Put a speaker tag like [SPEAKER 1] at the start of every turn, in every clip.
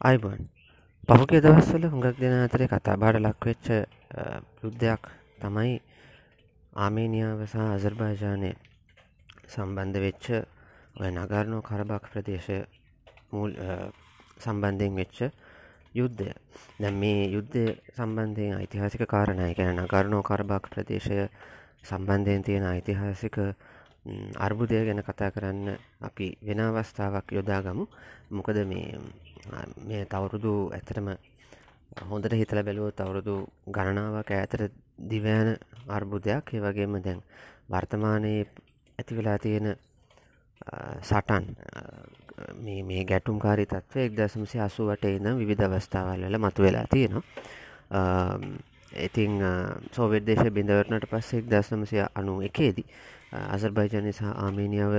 [SPEAKER 1] අයිබන්. පහුගේ දවස්වල හුඟක් දෙන අතරේ කතා බාට ලක්වෙච්ච යුද්ධයක් තමයි ආමේනියාව සහ අසර්භාජානය සම්බන්ධ වෙච්ච ඔය නගරනෝ කරබක් ප්‍රදේශය මුල් සම්බන්ධයෙන් වෙච්ච යුද්ධය. දැ මේ යුද්ධ සම්බන්ධයෙන් ඓතිහාසික කාරණය ගැන නගරනෝ කරබක් ප්‍රදේශය සම්බන්ධයෙන් තියෙන ඓතිහාසික අර්බුදය ගැන කතා කරන්න අපි වෙන අවස්ථාවක් යොදා ගමු මොකද මේ මේ තවුරුදු ඇතරම හොඳට හිතල බැලුව තවුරුදු ගණනාවක් ඇතර දිවෑන අර්බුදයක්. ඒ වගේම දැන් වර්තමානයේ ඇති වෙලා තියෙන සටන් මේ ගැටුම් කාරි තත්ව එක් දසමසි අසුවට ඉඳ විධ අවස්ථාවල් වල මතු වෙලා තියෙනවා ඉතිං සෝවිදේශ බිඳවරනට පස්සෙක් දස්නමසය අනු එකේදී අසර්භයිජනය සහ ආමේනියාව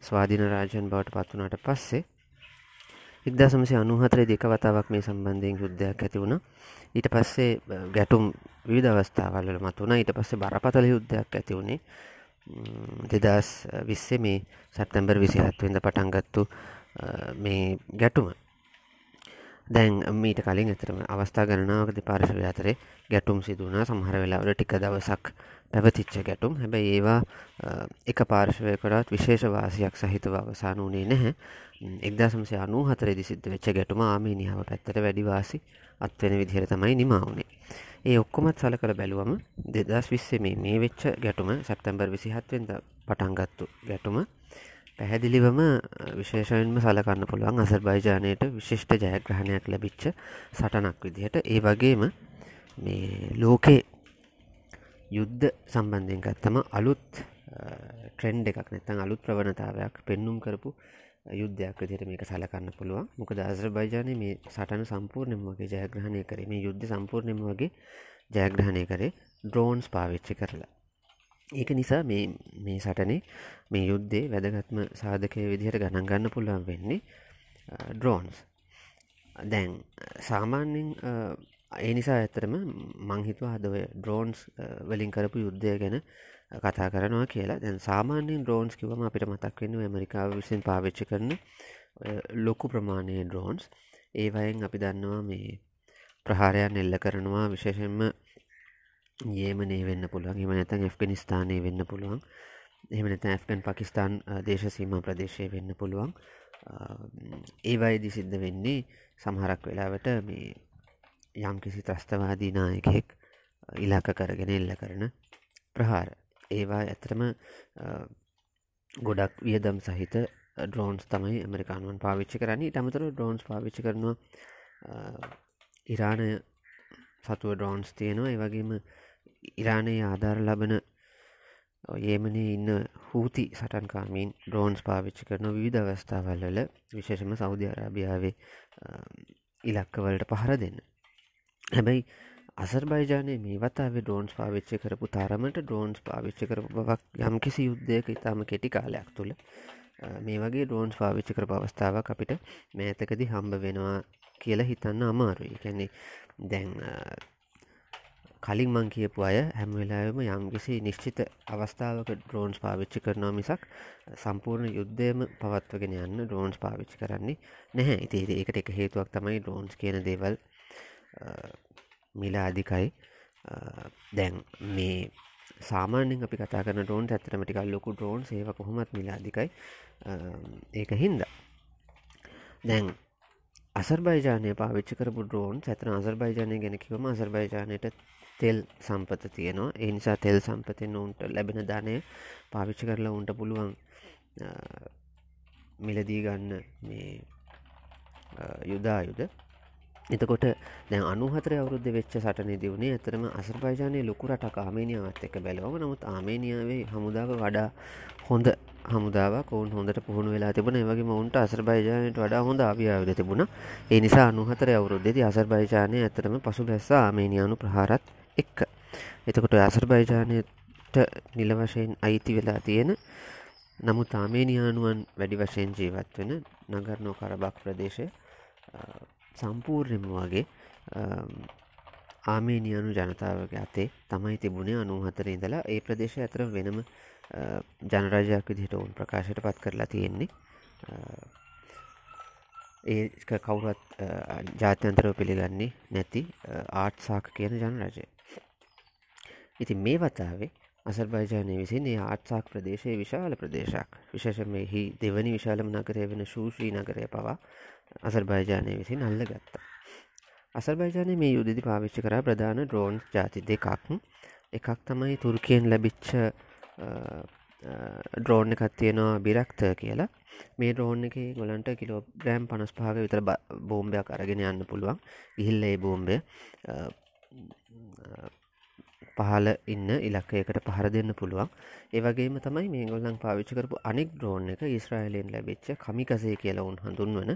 [SPEAKER 1] ස්වාධීන රාජයන් බවට පත්වනාට පස්සේ ඉක්දසමසි අනුහතරේ දෙක වතාවක් මේ සම්බන්ධයෙන් යුද්ධයක් ඇති වුණ. ඊට පස්සේ ගැටුම් විධ අවස්ථාවල්ල මතුුණ ඊට පස්සේ බරපතල යුද්ධයක් ඇති වුණේ. දෙදස් විස්සේ මේ සැප්තැම්බර් විසිහත්වෙන්ද පටන්ගත්තු මේ ගැටුම. දැන් මීට කලින් ඇතරම අවස්ථා ගණනාවක දෙපාර්ශවය අතරේ ගැටුම් සිදුවනා සමහර වෙලාවට ටික දවසක් පැවතිච්ච ගැටුම්. හැබැයි ඒවා එක පාර්ශවයකටත් විශේෂ වාසියක් සහිතව අවසාන වනේ නැහැ. එක්දාසමසය අනූ හතරදි සිද්ධ වෙච්ච ගැටුම ආමේනියාව පැත්තට වැඩිවාසි අත්වෙන විදිහර තමයි නිමාවනේ ඒ ඔක්කොමත් සල කළ බැලුවම දෙදස් විස්සේ මේ මේ වෙච්ච ගැටුම සැප්තැම්බර් විසිහත්වෙන්ද පටන්ගත්තු ගැටුම පැහැදිලිවම විශේෂයෙන්ම සලකන්න පුළුවන් අසර්බයිජානයට විශිෂ්ට ජයග්‍රහණයක් ලැබිච්ච සටනක් විදිහට. ඒ වගේම මේ ලෝකේ යුද්ධ සම්බන්ධයෙන් ගත්තම අලුත් ට්‍රෙන්ඩ් එකක් නැත්තන් අලුත් ප්‍රවණතාවයක් පෙන්නුම් කරපු යුද්ධයක් විදිහට මේක සලකන්න පුළුවන්. මොකද අසර්බයිජානය මේ සටන සම්පූර්ණයම වගේ ජයග්‍රහණය කරේ. මේ යුද්ධ සම්පූර්ණයම වගේ ජයග්‍රහණය කරේ ඩ්‍රෝන්ස් පාවිච්චි කරලා. ඒක නිසා මේ මේ සටනේ මේ යුද්ධේ වැදගත්ම සාධකය විදිහට ගණන් ගන්න පුළුවන් වෙන්නේ ඩ්‍රෝන්ස් දැන් සාමාන්‍යෙන් ඒ නිසා ඇතරම මංහිතුව හදව ඩ්‍රෝන්ස් වලින් කරපු යුද්ධය ගැන කතා කරනවා කියලා. දැන් සාමාන්‍යෙන් ඩ්‍රෝන්ස් කිවම අපිට මතක් වෙන්න ඇමරිකාව විසින් පාවිච්චි කරන ලොකු ප්‍රමාණය ඩ්‍රෝන්ස් ඒවයෙන් අපි දන්නවා මේ ප්‍රහාරයන් එල්ල කරනවා. විශේෂෙන්ම ඒමනේ වෙන්න පුළුවන්. එම නැතන් ඇෆ්ගනිස්ථානය වෙන්න පුළුවන්. එම නැත ඇෆ්ගන් පකිස්ාන් දේශසීම ප්‍රදේශය වෙන්න පුළුවන්. ඒවයිදි සිද්ධ වෙන්නේ සමහරක් වෙලාවට මේ යම් කිසි ත්‍රස්තවාදී නායකෙක් ඉලාක කරගෙන එල්ල කරන ප්‍රහාර. ඒවා ඇතරම ගොඩක් වියදම් සහිත ඩ්‍රෝන්ස් තමයි ඇමරිකානුවන් පාවිච්චි කරන්නේ. තමතර ඩ්‍රෝන්ස් පාවිච්චි කරනවා ඉරාණය සතුව ඩ්‍රෝන්ස් තියෙනවා. ඒවගේම ඉරානයේ ආධාර ලබන ඒමනේ ඉන්න හූති සටන්කාමීන් ඩ්‍රෝන්ස් පාවිච්චි කරන විවිධ අවස්ථාවල්ල විශේෂම සෞධ අරාභියාවේ ඉලක්කවලට පහර දෙන්න. හැබැයි අසර්බයිජානය මේ වතාවේ ඩෝන්ස් පාවිච්චි කරපු තරමට ඩෝන්ස් පාවිච්චි කරපු බවක් යම් කිසි යුද්ධයක ඉතාම කෙටි කාලයක් තුළ මේ වගේ ඩෝන්ස් පාවිච්චි කර අවස්ථාවක් අපිට මෑතකදි හම්බ වෙනවා කියලා හිතන්න අමාරුයි. කැනෙ දැන් කලින් මං කියපු අය හැම්වෙලාම යම්කිසි නිශ්චිත අවස්ථාවක ඩ්‍රෝන්ස් පාවිච්චි කරනවා මිසක් සම්පූර්ණ යුද්ධයම පවත්වගෙන යන්න ඩ්‍රෝන්ස් පාවිච්චි කරන්නේ නැහැ. ඉතිේ ඒකට එක හේතුවක් තමයි ඩ්‍රෝන්ස් කියන දේවල් මිල අධිකයි දැන් මේ සාමානෙන් අපි කතා කරන ඩෝන් ඇතරමටිකල් ලොකු ඩ්‍රෝන් සේව කොහොමත් මිල අධිකයි ඒක හින්ද. දැන් අසර්බයිජානය පාවිච්චි කරපු ඩ්‍රෝන් ඇතන අසර්බයිජානය ගැන කිවම අසර්බයිජානයට තෙල් සම්පත තියනවා. ඒ නිසා තෙල් සම්පතෙන් ඔවුන්ට ලැබෙන ධනය පාවිච්චි කරලා උන්ට පුළුවන් මිලදී ගන්න මේ යුදායුද එතකොට දැන් අනුහතර අවුද්ධ වෙච්ච සටන දිවුණේ ඇතරම අසර්පයිජානය ලොකුරට ආමේනියාවත් එක බැලවම නමුත් ආමේනියාවේ හමුදාව වඩා හොඳ හමුදාව කවුන් හොඳට පුහුණු වෙලා තිබන වගේ මවුන්ට අසර්බයිජානයට වඩා හොඳ අවියාවද තිබුණ. ඒ නිසා අනුහතර අවුරුද්ධෙති අසර්බයිජානය ඇතරම පසු බැස්ස ආමේනියානු ප්‍රහාරත් එක්ක. එතකොට අසර්බයිජානයට නිල වශයෙන් අයිති වෙලා තියෙන නමුත් ආමේනියානුවන් වැඩි වශයෙන් ජීවත් වෙන නගරනෝ කරබක් ප්‍රදේශය සම්පූර්ණයම වගේ ආමේනියනු ජනතාවගේ අතේ තමයි තිබුණේ. අනුහතර ඉඳලා ඒ ප්‍රදේශ ඇතර වෙනම ජනරජයක් විදිහට ඔවුන් ප්‍රකාශයට පත් කරලා තියෙන්නේ. ඒ කවුරත් ජාත්‍යන්තරව පිළිගන්නේ නැති ආට්සාක කියන ජන රජය. ඉතින් මේ වතාවේ අසර්බයිජානය විසින් ඒ ආට්සාක් ප්‍රදේශයේ විශාල ප්‍රදේශයක්. විශේෂමෙහි දෙවනි විශාලම නගරය වෙන ශූෂී නගරය පවා අසර්බයිජානය විසින් අල්ල ගත්තා. අසර්බයිජානය මේ යුදදි පාවිච්චි කර ප්‍රධාන ඩ්‍රෝන් ජාති දෙකක්. එකක් තමයි තුර්කයෙන් ලැබිච්ච ඩ්‍රෝන් එකත් තියෙනවා බිරක්ත කියලා. මේ ඩ්‍රෝන් එක ගොලන්ට කිලෝ ග්‍රෑම් පනස් පහක විතර බෝම්භයක් අරගෙන යන්න පුළුවන්. ගිහිල්ල ඒ බෝම්බය පහල ඉන්න ඉලක්කයකට පහර දෙන්න පුළුවන්. ඒවගේම තමයි මේ ගොල්ලන් පාවිච්චි කරපු අනෙක් ඩ්‍රෝන් එක ඉස්්‍රයිලෙන් ලැබිච්ච කමිකසේ කියලා උන් හඳුන්වන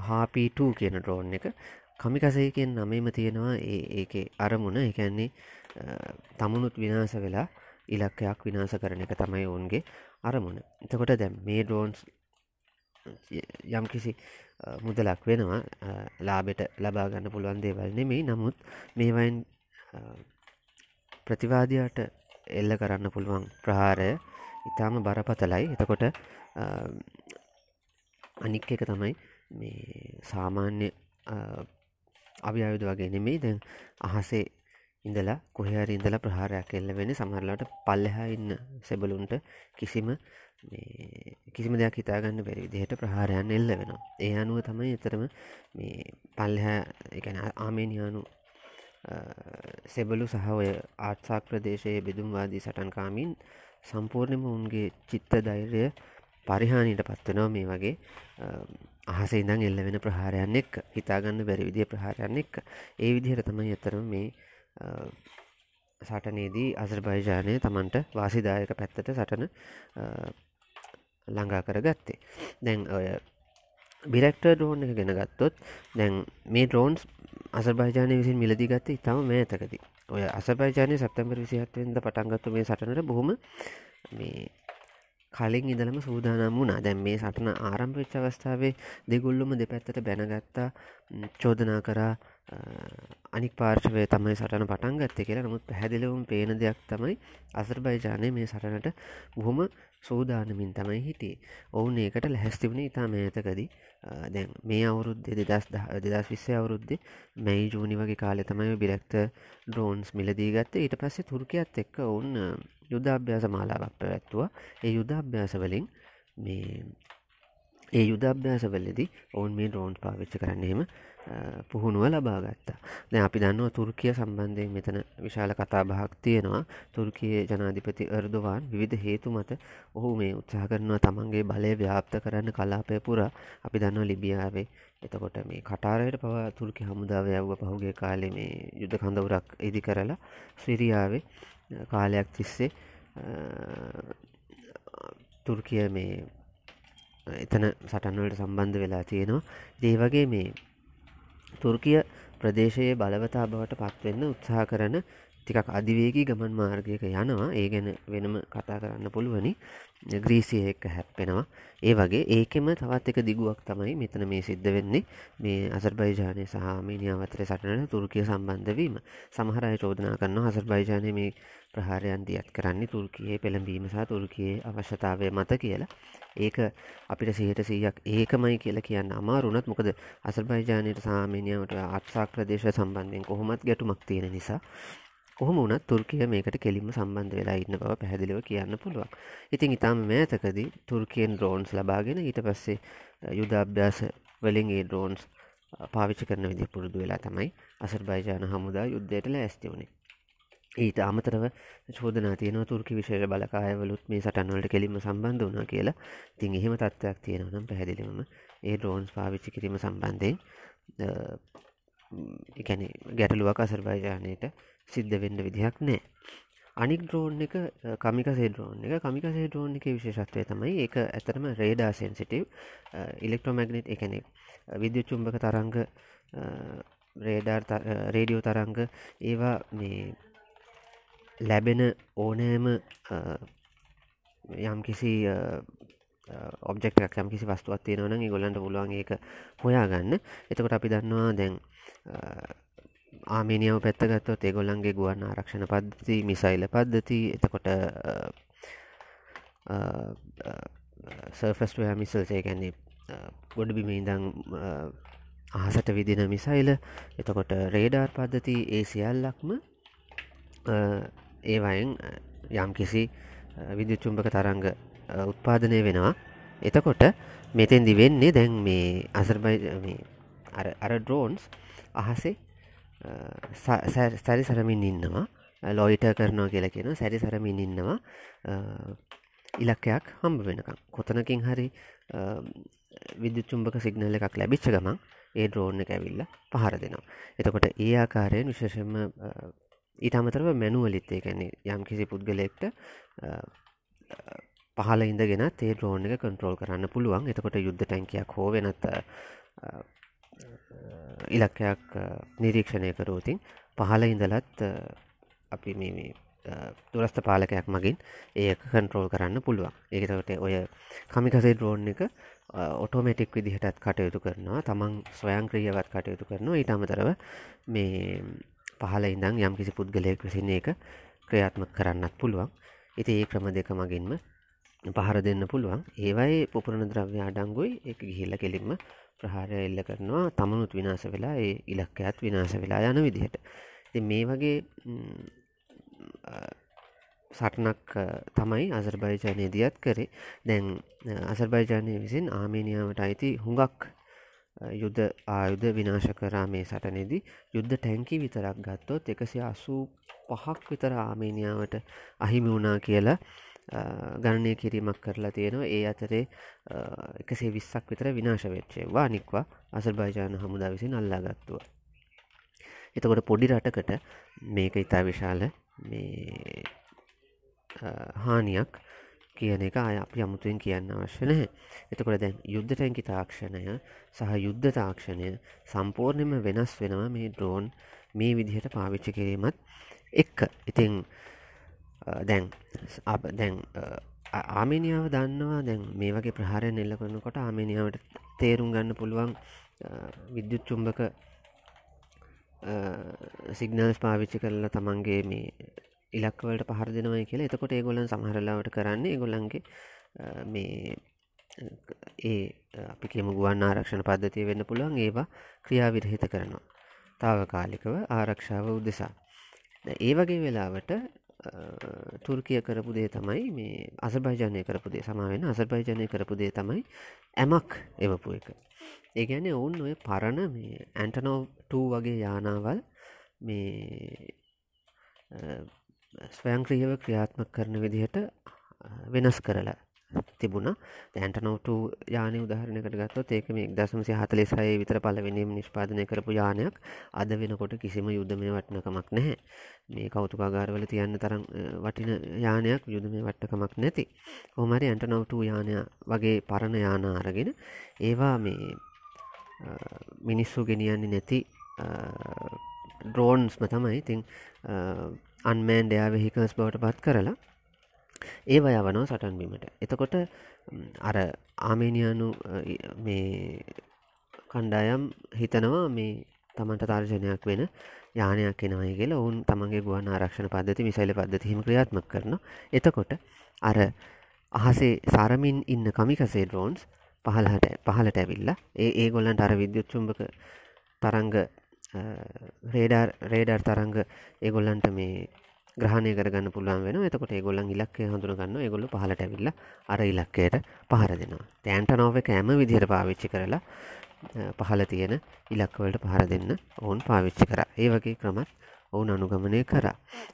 [SPEAKER 1] හාපීට කියන ඩ්‍රෝන් එක. කමිකසයකෙන් නමේම තියෙනවා ඒක අරමුණ. එකන්නේ තමුණුත් විනාස වෙලා ඉලක්කයක් විනාස කරන එක තමයි ඔවුන්ගේ අරමුණ. එතකොට දැම් මේ ඩෝන්ස් යම් කිසි මුදලක් වෙනවා ලාබෙට ලබා ගන්න පුළුවන් දේවල් නෙමෙයි. නමුත් මේවයින් ප්‍රතිවාදයට එල්ල කරන්න පුළුවන් ප්‍රහාරය ඉතාම බරපතලයි. එතකොට අනික් එක තමයි මේ සාමාන්‍ය අභ්‍යයුද වගේ නෙමෙයි. දැන් අහසේ ඉඳලා කොහරි ඉඳලා ප්‍රහාරයක් එල්ල වෙන සමහරලාට පල්ලෙහා ඉන්න සෙබලුන්ට කිසිම කිසිම දෙයක් හිතාගන්න බැරි දිහට ප්‍රහාරයන් එල්ල වෙනවා. ඒ අනුව තමයි එතරම මේ පල්ලහැ එකන ආමේනියානු සෙබලු සහ ඔය ආර්ත්සාක් ප්‍රදේශයේ බෙදුම්වාදී සටන්කාමින් සම්පූර්ණයම උන්ගේ චිත්ත ධෛර්ය පරිහානිට පත්වනවා මේ වගේ. අහසේ ඉඳං එල්ල වෙන ප්‍රහාරයන්න එක් හිතාගන්න බැරි විදිිය ප්‍රහාරයන්න එක් ඒ විදිහර තමයි ඇතරම මේ සටනේදී අසර්භයිජානය තමන්ට වාසිදායක පැත්තට සටන ළඟා කර ගත්තේ දැන් ඔය බිරෙක්ට ඩෝන් එක ගෙන ගත්තොත් දැන් මේ ඩ්‍රෝන්ස් අසර්භාජානය විසින් මිලදී ගත්ත ඉතාම මේතකති ඔය අසභාජානය සැප්තැම්බර් විසිහත්වෙන්ද පටන්ගත්තු මේ සටනට බොහොම මේ කලින් ඉදලම සූදානම් වුණා. දැන් මේ සටන ආරම්භ වෙච්ච අවස්ථාවේ දෙගුල්ලුම දෙපැත්තට බැනගත්තා. චෝදනා කරා අනික් පාර්ශවය තමයි සටන පටන් ගත්ත කියලා. නමුත් පැහැදිලවුම් පේන දෙයක් තමයි අසර්බයිජානය මේ සටනට බොහොම සූදානමින් තමයි හිටියේ. ඔවුන් ඒකට ලැහැස්තිවුණ ඉතා මෑතකදී. දැන් මේ අවුරුද්දේ දෙදස් දෙදස් විස්සේ අවුරුද්දේ මැයි ජූනි වගේ කාලෙ තමයි බිරක්ත ඩ්‍රෝන්ස් මිලදී ගත්ත. ඊට පස්සේ තුර්කයත් එක්ක ඔවුන් යුද්ධාභ්‍යාස මාලාවක් පැවැත්තුවා ඒ යුද්ධාභ්‍යාසවලින් මේ ඒ යුද්ධාභ්‍යාසවලදී ඔවුන් මේ ඩ්‍රෝන්ස් පාවිච්ච කරන්නේම පුහුණුව ලබා ගත්තා. දැ අපි දන්නවා තුර්කිය සම්බන්ධයෙන් මෙතන විශාල කතා බහක් තියෙනවා. තුර්කයේ ජනාධිපති අර්දවාන් විවිධ හේතු මත ඔහු මේ උත්සාහ කරනවා තමන්ගේ බලය ව්‍යාප්ත කරන්න කලාපය පුරා. අපි දන්නවා ලිබියාවේ එතකොට මේ කටාරයට පවා තුර්කි හමුදාව යව්ව පහුගේ කාලෙ මේ යුද්ධ කඳවුරක් ඉදි කරලා ස්විරියාවේ කාලයක් තිස්සේ තුර්කිය මේ එතන සටන්වලට සම්බන්ධ වෙලා තියෙනවා. දේවගේ මේ තුර්කිය ප්‍රදේශයේ බලවතා බවට පත්වෙන්න උත්සාහ කරන ටිකක් අධිවේගී ගමන් මාර්ගයක යනවා. ඒ ගැන වෙනම කතා කරන්න පුළුවනි. ග්‍රීසිය එක්ක හැප්පෙනවා. ඒ වගේ ඒකෙම තවත් එක දිගුවක් තමයි මෙතන මේ සිද්ධ වෙන්නේ. මේ අසර්බයිජානය සහ මීනිියාව අතර සටනට තුර්කිය සම්බන්ධවීම සමහරය චෝදනා කරන්න අසර්බයිජානය මේ ප්‍රහාරයන් දියත් කරන්නේ තුර්කයේ පෙළඹීම සහ තුර්කයේ අවශ්‍යතාවය මත කියලා. ඒක අපිට සිහට සීයක් ඒකමයි කියල කියන්න අමාරුනත් මොකද අසර්බයිජානයට සාමීනියාවට අත්සාක් ප්‍රදේශ සම්බන්ධයෙන් කොහොමත් ගැටුමක් තියෙන නිසා කොහොම වුණත් තුර්කිය මේකට කෙලින්ම සම්බන්ධ වෙලා ඉන්න බව පැහැදිලිව කියන්න පුළුවන්. ඉතින් ඉතාම මෑතකදී තුර්කියෙන් ඩ්‍රෝන්ස් ලබාගෙන ඊට පස්සේ යුදාභ්‍යාස වලින් ඒ ඩ්‍රෝන්ස් පාවිච්චි කරන විදි පුරුදු වෙලා තමයි අසර්බයිජාන හමුදා යුද්ධයට ලෑස්ති වුණේ. ඊට අමතරව චෝදනා තියන තුර්කි විශේෂ බලකායවලුත් මේ සටන්වලට කෙලින්ම සම්බන්ධ වුණ කියලා තින් එහෙම තත්ත්වයක් තියෙනවනම් පැහැදිලිවම ඒ ඩ්‍රෝන්ස් පාවිච්චි කිරීම සම්බන්ධයෙන් එකැන ගැටලුවක් අසර්බයිජානයට සිද්ධ වෙන්න විදිහක් නෑ. අනික් ද්‍රෝන් එක කමිකසේ ද්‍රෝන් එක. කමිකසේ ද්‍රෝන් එක විශේෂත්වය තමයි ඒක ඇතරම රේඩා සෙන්සිටව් ඉලෙක්ට්‍රෝමැග්නෙට් එකනෙ විද්‍ය චුම්භක තරංග රේඩර් රේඩියෝ තරංග ඒවා මේ ලැබෙන ඕනෑම යම් කිසි ඔබ්ෙක්ටක් යම් කිසි වස්තුවත් තියෙනවන ගොල්ලන්ට පුළුවන් ඒක හොයාගන්න. එතකොට අපි දන්නවා දැන් ආමේනියාව පැත්තගත්තොත් ඒගොල්ලන්ගේ ගුවන් ආරක්ෂණ පද්ධති මිසයිල පද්ධති. එතකොට සර්ෆස්ටයා මිසල්සේ ගැන්නේ ගොඩබිම ඉඳං අහසට විදින මිසයිල. එතකොට රේඩාර් පද්ධති ඒ සියල්ලක්ම ඒවයෙන් යම් කිසි විද්‍යුච්චුම්භක තරංග උත්පාදනය වෙනවා. එතකොට මෙතෙන්දි වෙන්නේ දැන් මේ අසර්බයි අර ඩ්‍රෝන්ස් අහසේ සැරි සරමින් ඉන්නවා. ලොයිට කරනවා කියලා කියන සැරි සරමින් ඉන්නවා. ඉලක්කයක් හම්බ වෙනකම් කොතනකින් හරි විද්‍යුච්චුම්භක සිගනල්ල එකක් ලැබිච්ච ගමන් ඒ ඩ්‍රෝන් එක ඇවිල්ල පහර දෙනවා. එතකොට ඒ ආකාරයෙන් විශේෂම ඊට අමතරව මැනුවලිත් ඒ ගැන යම් කිසි පුද්ගලෙක්ට පහල ඉඳගෙන තේ ඩ්‍රෝන් එක කන්ට්‍රෝල් කරන්න පුළුවන්. එතකොට යුද්ධ ටැන්කයක් හෝ වෙනත් ඉලක්කයක් නිරීක්ෂණය කරෝතින් පහල ඉඳලත් අපි මේ දුරස්ථ පාලකයක් මගින් ඒක කන්ට්‍රෝල් කරන්න පුළුවන්. ඒකතකට ඔය කමිකසේ ඩ්‍රෝන් එක ඔටෝමටික් විදිහටත් කටයුතු කරනවා. තමන් ස්වයං ක්‍රියවත් කටයුතු කරනවා. ඊට අමතරව මේ පහල ඉඳං යම් කිසි පුද්ගලයෙක් විසින එක ක්‍රියාත්මක කරන්නත් පුළුවන්. ඉති ඒ ක්‍රම දෙක මගින්ම පහර දෙන්න පුළුවන්. ඒවයි පුපුරණ ද්‍රව්‍ය අඩංගුයි. එක ගිහිල්ල කෙලින්ම ප්‍රහාරය එල්ල කරනවා තමනුත් විනාස වෙලා ඒ ඉලක්කයත් විනාස වෙලා යන විදිහට. මේ වගේ සටනක් තමයි අසර්බයිජානය දියත් කරේ. දැන් අසර්බයිජානය විසින් ආමේනියාවට අයිති හුඟක් යුද්ධ ආයුධ විනාශ කරා මේ සටනෙදී. යුද්ධ ටැන්කි විතරක් ගත්තොත් එකසි අසූ පහක් විතර ආමේනියාවට අහිමි වුණා කියලා ගණනය කිරීමක් කරලා තියෙනවා ඒ අතරේ එකසේ විස්සක් විතර විනාශ වෙච්චේවා නික්වා අසර්බයිජාන හමුදා විසින් අල්ලා ගත්තුව එතකොට පොඩි රටකට මේක ඉතා විශාල මේ හානියක් කියන එක අය අපි අමුතුවෙන් කියන්න අවශ්‍ය නැහැ. එතකොට දැන් යුද්ධ ටැන්කි තාක්ෂණය සහ යුද්ධ තාක්ෂණය සම්පූර්ණයෙන්ම වෙනස් වෙනවා මේ ඩ්‍රෝන් මේ විදිහට පාවිච්චි කිරීමත් එක්ක. ඉතින් දැන් දැන් ආමේනියාව දන්නවා. දැන් මේ වගේ ප්‍රහාරයෙන් එල්ල කරනකොට ආමේනියාවට තේරුම් ගන්න පුළුවන් විද්‍යුත් චුම්බක සිගනල්ස් පාවිච්චි කරලා තමන්ගේ මේ ඉලක්වලට පහර දෙනවයි කියලා. එතකොට ඒගොලන් සමහරලාවට කරන්නේ ගොල්ලන්ගේ මේ ඒ අපි කියම ගුවන් ආරක්ෂණ පද්ධතිය වෙන්න පුළුවන්. ඒවා ක්‍රියාවිරහිත කරනවා. තාවකාලිකව ආරක්ෂාව උදෙසා. ඒ වගේ වෙලාවට තුර්කිය කරපු දේ තමයි මේ අසභයිජනය කරපු දේ. සමාවෙන අසභයිජනය කරපු දේ තමයි ඇමක් එවපු එක. ඒ ගැන ඔවුන් ඔය පරණ මේ ඇන්ටනෝව වගේ යානාවල් මේ ස්වයංක්‍රියව ක්‍රියාත්මක කරන විදිහට වෙනස් කරලා තිබුණ. ඇන්ටනෝට යානය උදාහරණකට ගත්තොත් ඒක මේ දසමසි හතලෙසය විතර පලවෙනීම නිෂ්පාදනය කරපු යානයක්. අද වෙනකොට කිසිම යුද්ධමය වටනකමක් නැහැ. මේ කෞතුකාගාරවල තියන්න තරම් වටින යානයක් යුදමය වට්ටකමක් නැති. හොමරි ඇන්ටනෝට යානය වගේ පරණ යාන අරගෙන ඒවා මේ මිනිස්සු ගෙනියන්නේ නැති ඩ්‍රෝන්ස්ම තමයි ඉතිං අන්මෑන් ඩයා වෙහිකස් බවට පත් කරලා ඒව යවනෝ සටන්බීමට එතකොට අර ආමේනියනු මේ කණ්ඩායම් හිතනවා මේ තමන්ට තර්ජනයක් වෙන යානයක් එනවයි කියලා. ඔවුන් තමන්ගේ ගුවන් ආරක්ෂණ පද්ධති මිසයිල පද්ධතිහිම ක්‍රියාත්මක කරන එතකොට අර අහසේ සාරමින් ඉන්න කමිකසේ ඩ්‍රෝන්ස් පහලහට පහලට ඇවිල්ලා ඒ ඒ ගොල්ලන්ට අර විද්‍යුත්චුම්භක තරංග රේඩර් රේඩර් තරංග ඒගොල්ලන්ට මේ ග්‍රහණය කරගන්න පුළුවන් වෙන එතකොට ඒගොල්ලන් ඉලක්කය හඳුනගන්න ඒගොල්ල පහලට ඇවිල්ල අර ඉලක්කයට පහර දෙනවා. තෑන්ට නොව කෑම විදිහර පාවිච්චි කරලා පහල තියෙන ඉලක්කවලට පහර දෙන්න ඔවුන් පාවිච්චි කර. ඒ වගේ ක්‍රමත් ඔවුන් අනුගමනය කර.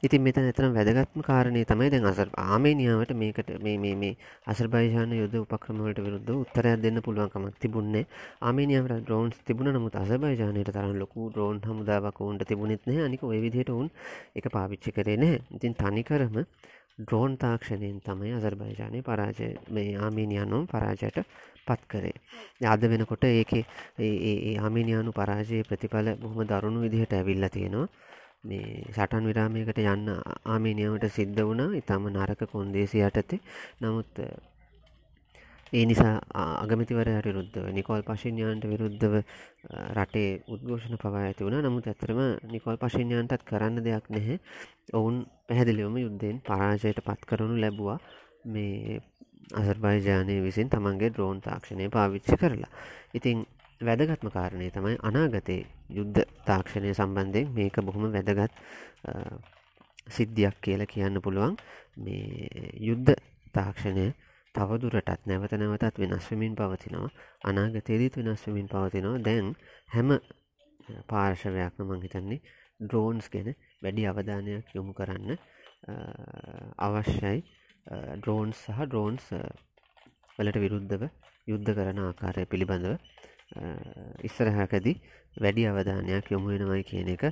[SPEAKER 1] ඉතින් මෙත එතන වැදගත්ම කාරණය තමයි දැන් අසර් ආමේනියාවට මේකට මේ මේ මේ අසර්බයිජාන යුද උපක්‍රමවලට විරුද්ධ උත්තරයක් දෙන්න පුළුවන්කමක් තිබුණේ ආමේනියාවට ඩ්‍රෝන්ස් තිබුණ. නමුත් අසර්බයිජානයට තරම් ලොකු ඩ්‍රෝන් හමුදාවක් ඔවුන්ට තිබුණෙත් නැහැ. අනික ওই විදිහට ඔවුන් ඒක පාවිච්චි කරේ නැහැ. ඉතින් තනිකරම ඩ්‍රෝන් තාක්ෂණයෙන් තමයි අසර්බයිජානය පරාජය මේ ආමීනියනුම් පරාජයට පත් කරේ. අද වෙනකොට ඒක ඒ ආමීනියානු පරාජයේ ප්‍රතිඵල බොහොම දරුණු විදිහට ඇවිල්ල තියෙනවා. මේ සටන් විරාමයකට යන්න ආමේනියාවට සිද්ධ වුණා. ඉතාම නරක කොන්දේසි යටතේ. නමුත් ඒ නිසා අගමතිවරයට විරුද්ධව නිකෝල් පශින්්‍යයන්ට විරුද්ධව රටේ උද්ඝෝෂණ පවා ඇති වුණ. නමුත් ඇතරම නිකොල් පශින්්‍යයන්ටත් කරන්න දෙයක් නැහැ. ඔවුන් පැහැදිලිවම යුද්ධයෙන් පරාජයට පත් කරනු ලැබවා. මේ අසර්බයිජානය විසින් තමන්ගේ ද්‍රෝන් තාක්ෂණය පාවිච්චි කරලා. ඉතිං වැදගත්ම කාරණය තමයි අනාගතයේ යුද්ධ තාක්ෂණය සම්බන්ධයෙන් මේක බොහොම වැදගත් සිද්ධියක් කියලා කියන්න පුළුවන්. මේ යුද්ධ තාක්ෂණය තවදුරටත් නැවත නැවතත් වෙනස්වමින් පවතිනවා. අනාගතයේදීත් වෙනස්වමින් පවතිනවා. දැන් හැම පාර්ශවයක්ම මං හිතන්නේ ඩ්‍රෝන්ස් ගැන වැඩි අවධානයක් යොමු කරන්න අවශ්‍යයි. ඩ්‍රෝන්ස් සහ ඩ්‍රෝන්ස් වලට විරුද්ධව යුද්ධ කරන ආකාරය පිළිබඳව. ඉස්සරහකදී වැඩි අවධානයක් යොමු වෙනවයි කියන එක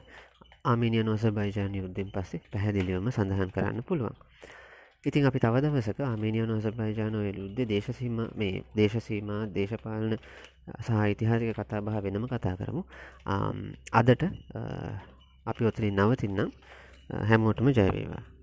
[SPEAKER 1] ආමිනිය නොස බයිජාන යුද්ධෙන් පස්සේ පැහැදිලිවම සඳහන් කරන්න පුළුවන්. ඉතින් අපි තව දවසක ආමේනිය නොස බයිජානය යුද්ධ දේශසීම මේ දේශසීම දේශපාලන සහ ඉතිහාසික කතා බහ වෙනම කතා කරමු. අදට අපි ඔතලින් නවතින්නම්. හැමෝටම ජයවේවා